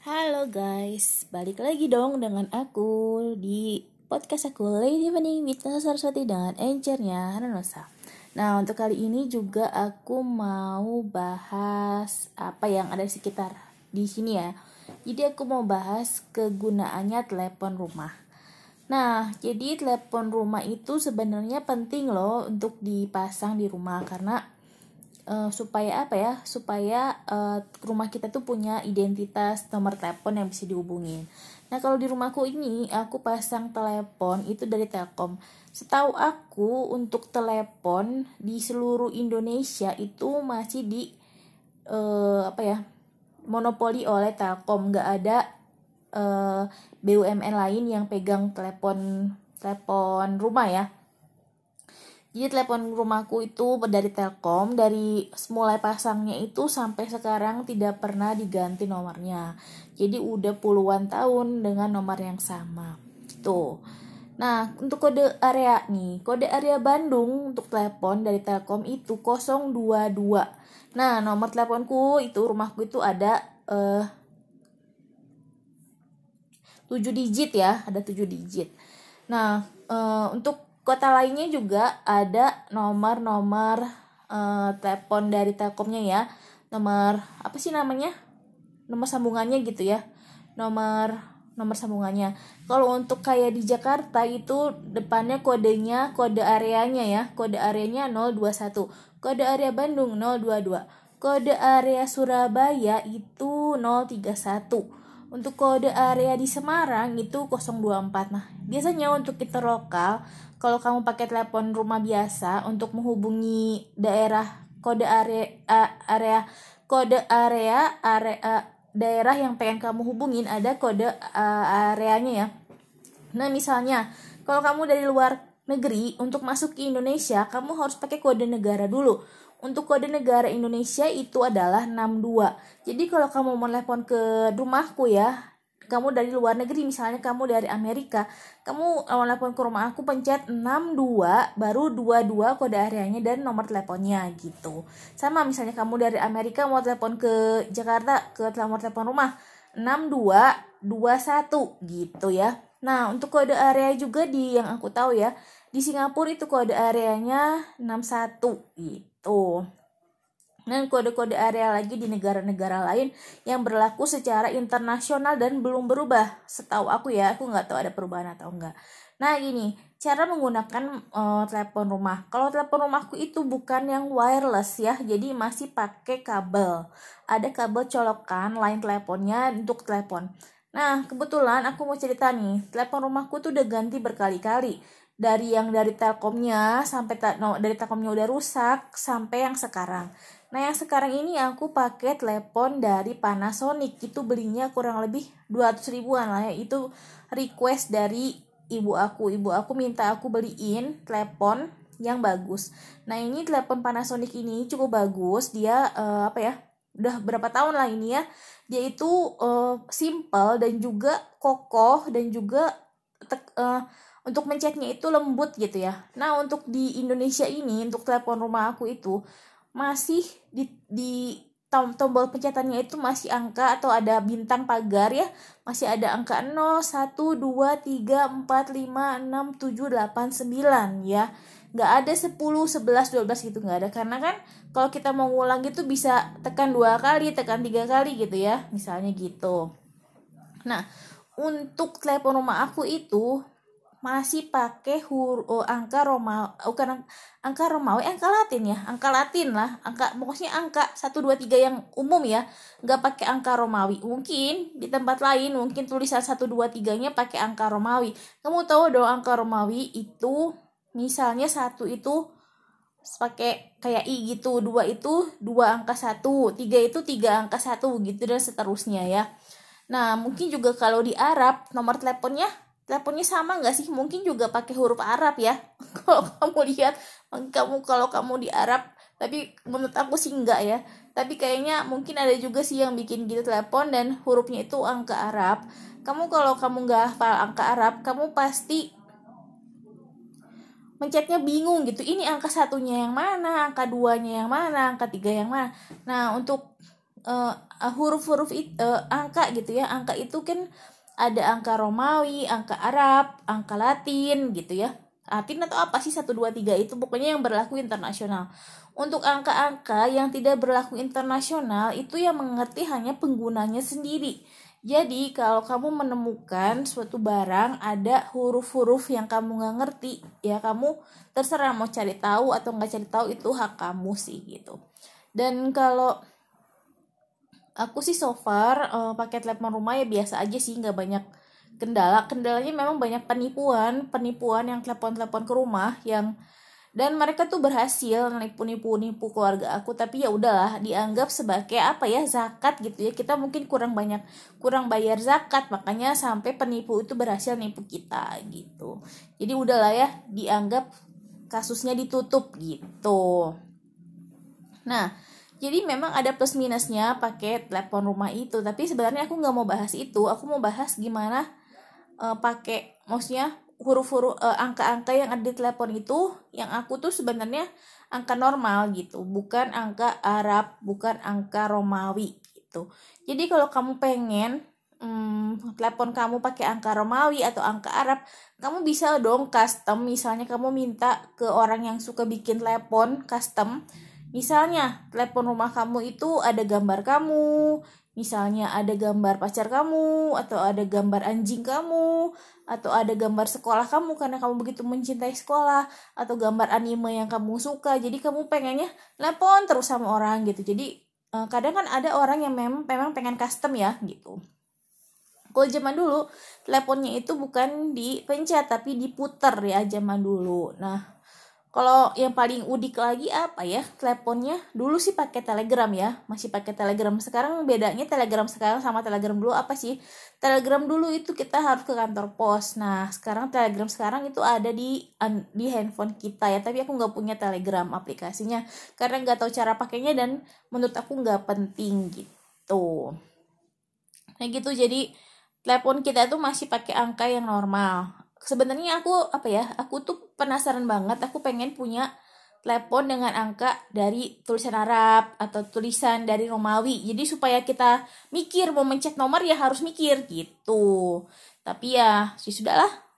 Halo guys, balik lagi dong dengan aku di podcast aku Lady Evening with Nasa Saraswati dengan encernya Hanosa. Nah untuk kali ini juga aku mau bahas apa yang ada di sekitar di sini ya. Jadi aku mau bahas kegunaannya telepon rumah. Nah, jadi telepon rumah itu sebenarnya penting loh untuk dipasang di rumah karena uh, supaya apa ya supaya uh, rumah kita tuh punya identitas nomor telepon yang bisa dihubungin nah kalau di rumahku ini aku pasang telepon itu dari Telkom. Setahu aku untuk telepon di seluruh Indonesia itu masih di uh, apa ya monopoli oleh Telkom. Nggak ada uh, BUMN lain yang pegang telepon telepon rumah ya jadi telepon rumahku itu dari Telkom dari mulai pasangnya itu sampai sekarang tidak pernah diganti nomornya. Jadi udah puluhan tahun dengan nomor yang sama. Gitu. Nah, untuk kode area nih, kode area Bandung untuk telepon dari Telkom itu 022. Nah, nomor teleponku itu rumahku itu ada eh 7 digit ya, ada 7 digit. Nah, eh, untuk kota lainnya juga ada nomor-nomor uh, telepon dari Telkomnya ya. Nomor apa sih namanya? Nomor sambungannya gitu ya. Nomor nomor sambungannya. Kalau untuk kayak di Jakarta itu depannya kodenya kode areanya ya. Kode areanya 021 kode area Bandung 022 kode area Surabaya itu 031 untuk kode area di Semarang itu 024. Nah, biasanya untuk kita lokal, kalau kamu pakai telepon rumah biasa untuk menghubungi daerah kode area area kode area area daerah yang pengen kamu hubungin ada kode areanya ya. Nah, misalnya kalau kamu dari luar negeri untuk masuk ke Indonesia, kamu harus pakai kode negara dulu. Untuk kode negara Indonesia itu adalah 62. Jadi kalau kamu mau telepon ke rumahku ya, kamu dari luar negeri misalnya kamu dari Amerika, kamu mau telepon ke rumah aku pencet 62 baru 22 kode areanya dan nomor teleponnya gitu. Sama misalnya kamu dari Amerika mau telepon ke Jakarta ke nomor telepon rumah 6221 gitu ya. Nah, untuk kode area juga di yang aku tahu ya, di Singapura itu kode areanya 61 gitu. Dan kode-kode area lagi di negara-negara lain yang berlaku secara internasional dan belum berubah. Setahu aku ya, aku nggak tahu ada perubahan atau enggak. Nah gini, cara menggunakan uh, telepon rumah. Kalau telepon rumahku itu bukan yang wireless ya, jadi masih pakai kabel. Ada kabel colokan line teleponnya untuk telepon. Nah, kebetulan aku mau cerita nih, telepon rumahku tuh udah ganti berkali-kali. Dari yang dari Telkomnya sampai no, dari Telkomnya udah rusak sampai yang sekarang. Nah, yang sekarang ini aku pakai telepon dari Panasonic. Itu belinya kurang lebih 200 ribuan lah ya. Itu request dari ibu aku. Ibu aku minta aku beliin telepon yang bagus. Nah, ini telepon Panasonic ini cukup bagus. Dia uh, apa ya? Udah berapa tahun lah ini ya dia itu uh, simple dan juga kokoh dan juga tek, uh, untuk mencetnya itu lembut gitu ya. Nah untuk di Indonesia ini untuk telepon rumah aku itu masih di, di tom, tombol pencetannya itu masih angka atau ada bintang pagar ya. Masih ada angka 0 1 2 3 4 5 6 7 8 9 ya. Nggak ada 10 11 12 gitu nggak ada. Karena kan kalau kita mau ngulang gitu bisa tekan dua kali tekan tiga kali gitu ya. Misalnya gitu. Nah untuk telepon rumah aku itu masih pakai huruf oh, angka Roma bukan angka Romawi angka Latin ya angka Latin lah angka pokoknya angka 1 2 3 yang umum ya nggak pakai angka Romawi. Mungkin di tempat lain mungkin tulisan 1 2 3 nya pakai angka Romawi. Kamu tahu dong angka Romawi itu misalnya satu itu pakai kayak i gitu dua itu dua angka satu tiga itu tiga angka satu gitu dan seterusnya ya. Nah mungkin juga kalau di Arab nomor teleponnya teleponnya sama nggak sih? Mungkin juga pakai huruf Arab ya. Kalau kamu lihat kamu kalau kamu di Arab tapi menurut aku sih enggak ya. Tapi kayaknya mungkin ada juga sih yang bikin gitu telepon dan hurufnya itu angka Arab. Kamu kalau kamu nggak hafal angka Arab kamu pasti mencetnya bingung gitu. Ini angka satunya yang mana angka duanya yang mana angka tiga yang mana. Nah untuk uh, huruf-huruf uh, angka gitu ya. Angka itu kan ada angka Romawi angka Arab angka Latin gitu ya. Latin atau apa sih 1, 2, 3 itu pokoknya yang berlaku internasional. Untuk angka-angka yang tidak berlaku internasional itu yang mengerti hanya penggunanya sendiri. Jadi kalau kamu menemukan suatu barang ada huruf-huruf yang kamu nggak ngerti, ya kamu terserah mau cari tahu atau nggak cari tahu itu hak kamu sih gitu. Dan kalau aku sih so far uh, pakai telepon rumah ya biasa aja sih nggak banyak kendala. Kendalanya memang banyak penipuan, penipuan yang telepon-telepon ke rumah yang dan mereka tuh berhasil nipu-nipu-nipu keluarga aku. Tapi ya udahlah dianggap sebagai apa ya zakat gitu ya. Kita mungkin kurang banyak kurang bayar zakat makanya sampai penipu itu berhasil nipu kita gitu. Jadi udahlah ya dianggap kasusnya ditutup gitu. Nah jadi memang ada plus minusnya pakai telepon rumah itu. Tapi sebenarnya aku nggak mau bahas itu. Aku mau bahas gimana uh, pakai maksudnya huruf-huruf uh, angka-angka yang ada di telepon itu yang aku tuh sebenarnya angka normal gitu. Bukan angka Arab bukan angka Romawi gitu. Jadi kalau kamu pengen hmm, telepon kamu pakai angka Romawi atau angka Arab kamu bisa dong custom. Misalnya kamu minta ke orang yang suka bikin telepon custom misalnya telepon rumah kamu itu ada gambar kamu misalnya ada gambar pacar kamu atau ada gambar anjing kamu atau ada gambar sekolah kamu karena kamu begitu mencintai sekolah atau gambar anime yang kamu suka. Jadi kamu pengennya telepon terus sama orang gitu. Jadi uh, kadang kan ada orang yang memang memang pengen custom ya gitu. Kalau zaman dulu teleponnya itu bukan dipencet tapi diputer ya zaman dulu. Nah kalau yang paling udik lagi apa ya? Teleponnya? Dulu sih pakai telegram ya. Masih pakai telegram. Sekarang bedanya telegram sekarang sama telegram dulu apa sih? Telegram dulu itu kita harus ke kantor pos. Nah sekarang telegram sekarang itu ada di di handphone kita ya. Tapi aku nggak punya telegram aplikasinya. Karena nggak tahu cara pakainya dan menurut aku nggak penting gitu. Nah gitu. Jadi telepon kita tuh masih pakai angka yang normal sebenarnya aku apa ya aku tuh penasaran banget. Aku pengen punya telepon dengan angka dari tulisan Arab atau tulisan dari Romawi. Jadi supaya kita mikir mau mencet nomor ya harus mikir gitu. Tapi ya sih sudahlah